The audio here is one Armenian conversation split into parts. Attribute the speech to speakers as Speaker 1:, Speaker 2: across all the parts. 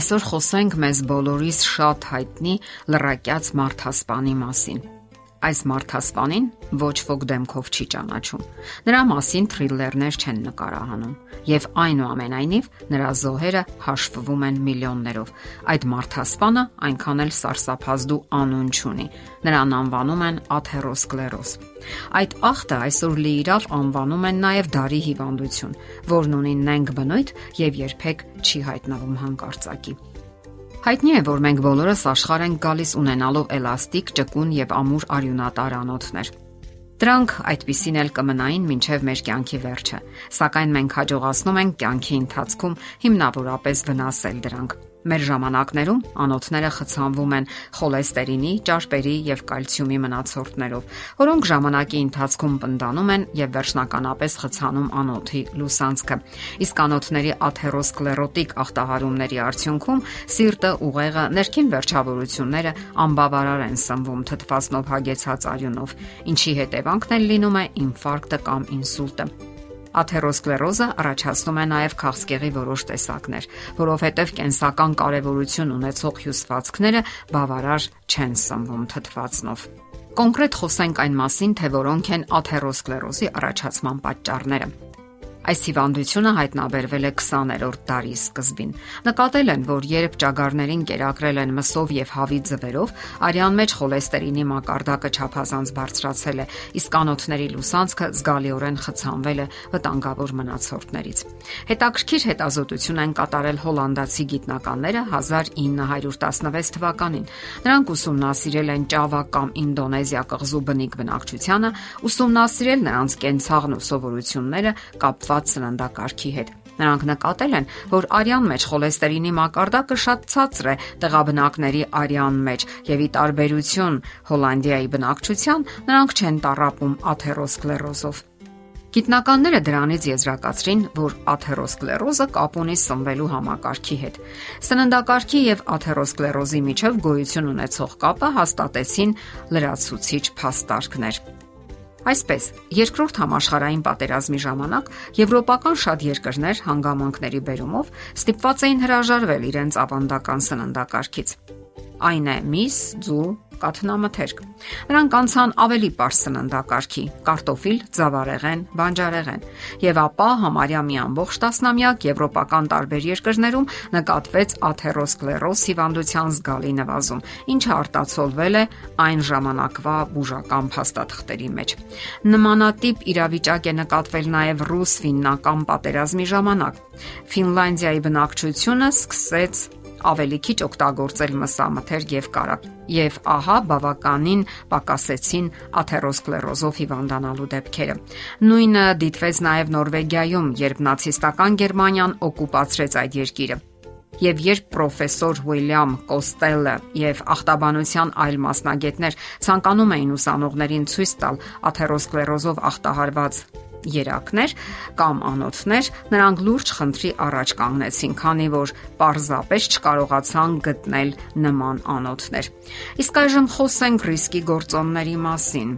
Speaker 1: Այսօր խոսենք մեզ բոլորիս շատ հայտնի լրակյաց մարդասպանի մասին։ Այս մարդասպանին ոչ ոք դեմքով չի ճանաչում։ Նրա մասին թրիլերներ չեն նկարահանում, եւ այնուամենայնիվ նրա զոհերը հաշվվում են միլիոններով։ Այդ մարդասպանը այնքան էլ սարսափազդու անուն չունի։ Նրան անվանում են աթերոսկլերոզ։ Այդ ախտը այսօր լիիրավ անվանում են նաև դարի հիվանդություն, որն ունի նենգ բնույթ եւ երբեք չի հայտնվում հանկարծակի։ Հայտնի է, որ մենք բոլորս աշխարհ ենք գալիս ունենալով էլաստիկ, ճկուն եւ ամուր արյունատար անոթներ։ Դրանք այդպեսին էլ կմնային մինչև մեր կյանքի վերջը, սակայն մենք հաջողացնում ենք կյանքի ընթացքում հիմնավորապես վնասել դրանք։ Մեր ժամանակներում անոթները խցանվում են խոլեստերինի, ճարպերի եւ կալցիումի մնացորդներով, որոնք ժամանակի ընթացքում պնդանում են եւ վերջնականապես խցանում անոթի լուսանցքը։ Իսկ անոթների աթերոսկլերոտիկ ախտահարումների արդյունքում սիրտը, ուղեղը, ներքին վերջավորությունները անբավարար են սնվում թթվասնով հագեցած արյունով, ինչի հետևանքն էլ լինում է ինֆարկտը կամ ինսուլտը։ Աթերոսկլերոզը առաջացնում է նաև քաղցկեղի որոշ տեսակներ, որովհետև կենսական կարևորություն ունեցող հյուսվածքները բավարար չեն սնվում թթվածնով։ Կոնկրետ խոսենք այն մասին, թե որոնք են աթերոսկլերոզի առաջացման պատճառները։ Այս հիվանդությունը հայտնաբերվել է 20-րդ դարի սկզբին։ Նկատել են, որ երբ ճագարներին կերակրել են մսով եւ հավի ձվերով, արյան մեջ խոլեստերինի մակարդակը չափազանց բարձրացել է, իսկ անոթների լուսանցքը զգալիորեն խցանվել է վտանգավոր մնացորդներից։ Հետաքրքիր հետազոտություն են կատարել հոլանդացի գիտնականները 1916 թվականին։ Նրանք ուսումնասիրել են Ճավա կամ Ինդոնեզիա կղզու բնիկ բնակչությանը, ուսումնասիրել նրանց կենցաղն ու սովորությունները կապ կապված սննդակարգի հետ։ Նրանք նկատել են, որ արյան մեջ խոլեստերինի մակարդակը շատ ցածր է տեղաբնակների արյան մեջ եւ ի տարբերություն Հոլանդիայի բնակչության նրանք չեն տարապում աթերոսկլերոզով։ Գիտնականները դրանից եզրակացրին, որ աթերոսկլերոզը կապ ունի սնվելու համակարգի հետ։ Սննդակարգի եւ աթերոսկլերոզի միջև գոյություն ունեցող կապը հաստատեցին լրացուցիչ փաստարկներ։ Այսպես, երկրորդ համաշխարհային պատերազմի ժամանակ եվրոպական շատ երկրներ հանգամանքների բերումով ստիպված էին հրաժարվել իրենց ավանդական սննդակարգից։ Այն է միս, ձու, կաթնամթերք։ Նրանք անցան ավելի པարս սննդակարգի՝ կարտոֆիլ, ծավարեղեն, բանջարեղեն, եւ ապա համարյա մի ամբողջ տասնամյակ եվրոպական տարբեր երկրներում նկատվեց աթերոսկլերոզ հիվանդության զգալի նվազում, ինչը արտացոլվել է այն ժամանակվա բուժական փաստաթղթերի մեջ։ Նմանատիպ իրավիճակ է նկատվել նաև ռուս-ֆիննական պատերազմի ժամանակ։ Ֆինլանդիայի բնակչությունը սկսեց ավելի քիչ օգտագործել մսամթերք եւ կարակ։ Եվ ահա բավականին պակասեցին աթերոսկլերոզով հիվանդանալու դեպքերը։ Նույնը դիտվեց նաև Նորվեգիայում, երբ նացիստական Գերմանիան օկուպացրեց այդ երկիրը։ Եվ երբ պրոֆեսոր Ուիլյամ Կոստելը եւ ախտաբանության այլ մասնագետներ ցանկանում էին ուսանողներին ցույց տալ աթերոսկլերոզով ախտահարված երակներ կամ անոթներ, նրանք լուրջ խնդրի առաջ կանգնեցին, քանի որ պարզապես չկարողացան գտնել նման անոթներ։ Իսկ այժմ խոսենք ռիսկի գործոնների մասին։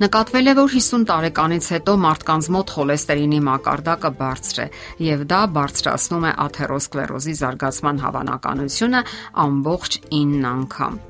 Speaker 1: Նկատվել է, որ 50 տարեկանից հետո մարդկանց մոտ խոլեստերինի մակարդակը բարձր է, եւ դա բարձրացնում է աթերոսկլերոզի զարգացման հավանականությունը ամբողջ 9 անգամ։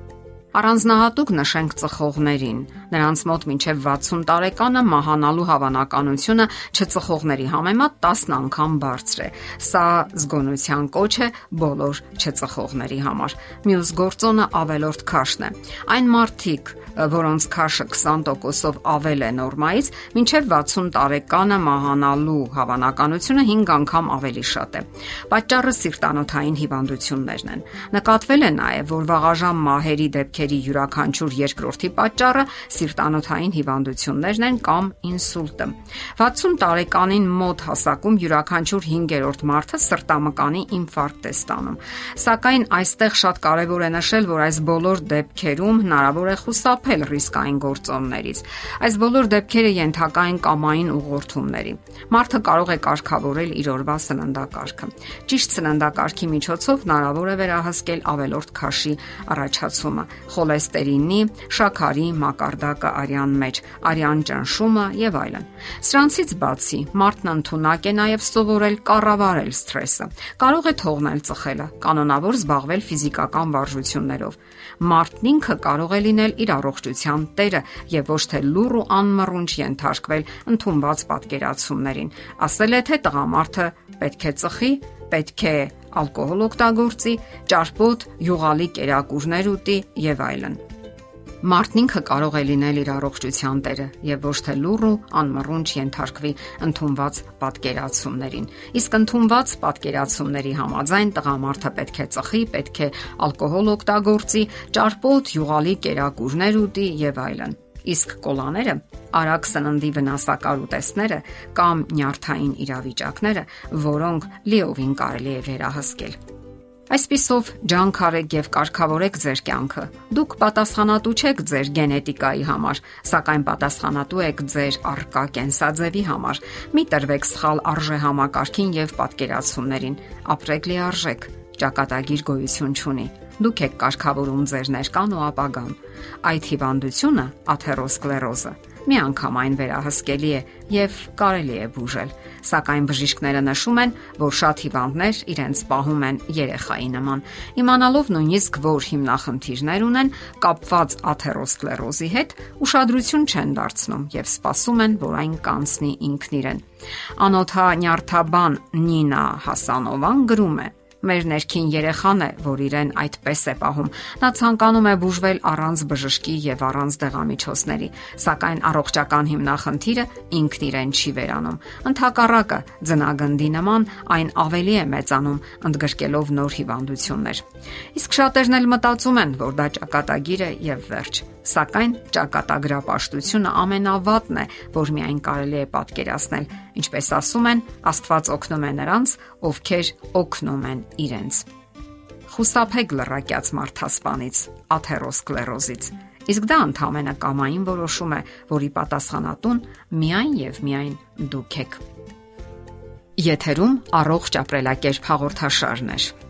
Speaker 1: Առանձնահատուկ նշենք ծխողներին։ Նրանց մոտ մինչև 60 տարեկանը մահանալու հավանականությունը չծխողների համեմատ 10 անգամ բարձր է։ Սա զգոնության կոչ է բոլոր չծխողների համար։ Մյուս գործոնը ավելորդ քաշն է։ Այն մարդիկ, որոնց քաշը 20%-ով ավել է նորմայից, մինչև 60 տարեկանը մահանալու հավանականությունը 5 անգամ ավելի շատ է։ Պատճառը սիրտանոթային հիվանդություններն են։ Նկատվել է նաև, որ վաղաժամ մահերի դեպքերի յուրաքանչյուր երկրորդի պատճառը սիրտանոթային հիվանդություններն են կամ ինսուլտը։ 60 տարեկանին մոտ հասակում յուրաքանչյուր 5-րդ մարդը սրտամկանի ինֆարկտ է ստանում։ Սակայն այստեղ շատ կարևոր է նշել, որ այս բոլոր դեպքերում հնարավոր է խուսափ խուսափել ռիսկային գործոններից։ Այս բոլոր դեպքերը ենթակա են կամային ուղղորդումների։ Մարդը կարող է կարգավորել իր օրվա սննդակարգը։ Ճիշտ սննդակարգի միջոցով հնարավոր է վերահսկել ավելորդ քաշի առաջացումը, խոլեստերինի, շաքարի մակարդակը արյան մեջ, արյան ճնշումը եւ այլն։ Սրանցից բացի մարդն ընդունակ է նաեւ սովորել կառավարել սթրեսը։ Կարող է թողնել ծխելը, կանոնավոր զբաղվել ֆիզիկական վարժություններով։ Մարդն ինքը կարող է լինել իր առողջության տերը եւ ոչ թե լուր ու անմռունչ ենթարկվել ընդունված պատկերացումներին։ Ասել է թե տղամարդը պետք է ծխի, պետք է ալկոհոլ օգտագործի, ճարպոտ, յուղալի կերակուրներ ուտի եւ այլն։ Մարդն ինքը կարող է լինել իր առողջության տերը եւ ոչ թե լուռ ու անմռունչ ենթարկվի ընդունված պատկերացումներին։ Իսկ ընդունված պատկերացումների համաձայն տղամարդը պետք է ծխի, պետք է ալկոհոլ օգտագործի, ճարպոտ, յուղալի կերակուրներ ուտի եւ այլն։ Իսկ կոլաները, արագ սննդի վնասակար ուտեստները կամ նյարդային իրավիճակները, որոնք լիովին կարելի է վերահսկել։ Այսպիսով ջանքարեք եւ կարգավորեք ձեր կյանքը։ Դուք պատասխանատու չեք ձեր գենետիկայի համար, սակայն պատասխանատու եք ձեր արկա կենսաձևի համար։ Մի տրվեք սխալ արժե համակարգին եւ պատկերացումներին։ Ապրեք լիարժեք ճակատագիր գոյություն չունի։ Դուք եք կարգավորում ձեր ներկան ու ապագան։ Այդ հիվանդությունը աթերոսկլերոզը մի անգամ այն վերահսկելի է եւ կարելի է բուժել, սակայն բժիշկները նշում են, որ շատ հիվանդներ իրենց պահում են երեխայի նման, իմանալով նույնիսկ որ հիմնախնդիրներ ունեն կապված աթերոսկլերոզի հետ, ուշադրություն չեն դարձնում եւ սպասում են, որ այն կանցնի ինքն իրեն։ Անոթա նյարդաբան Նինա Հասանովան գրում է. Մեր ներքին երեխան է, որ իրեն այդպես է պահում։ Նա ցանկանում է բուժվել առանց բժշկի եւ առանց դեղամիջոցների, սակայն առողջական հիմնախնդիրը ինքն իրեն չի վերանում։ Ընթակառակը ձնագնդի նման այն ավելի է մեծանում, ընդգրկելով նոր հիվանդություններ։ Իսկ շատերն էլ մտածում են, որ դա ճակատագիր է եւ վերջ սակայն ճակատագրապաշտությունը ամենավատն է, որ միայն կարելի է պատկերացնել։ Ինչպես ասում են, Աստված օգնում է նրանց, ովքեր օգնում են իրենց։ Խուսափեք լրակյաց մարդասպանից, աթերոսկլերոզից։ Իսկ դա ընդհանրապես կամային որոշում է, որի պատասխանատուն միայն եւ միայն դուք եք։ Եթերում առողջ ապրելակերպ հաղորդաշարն է։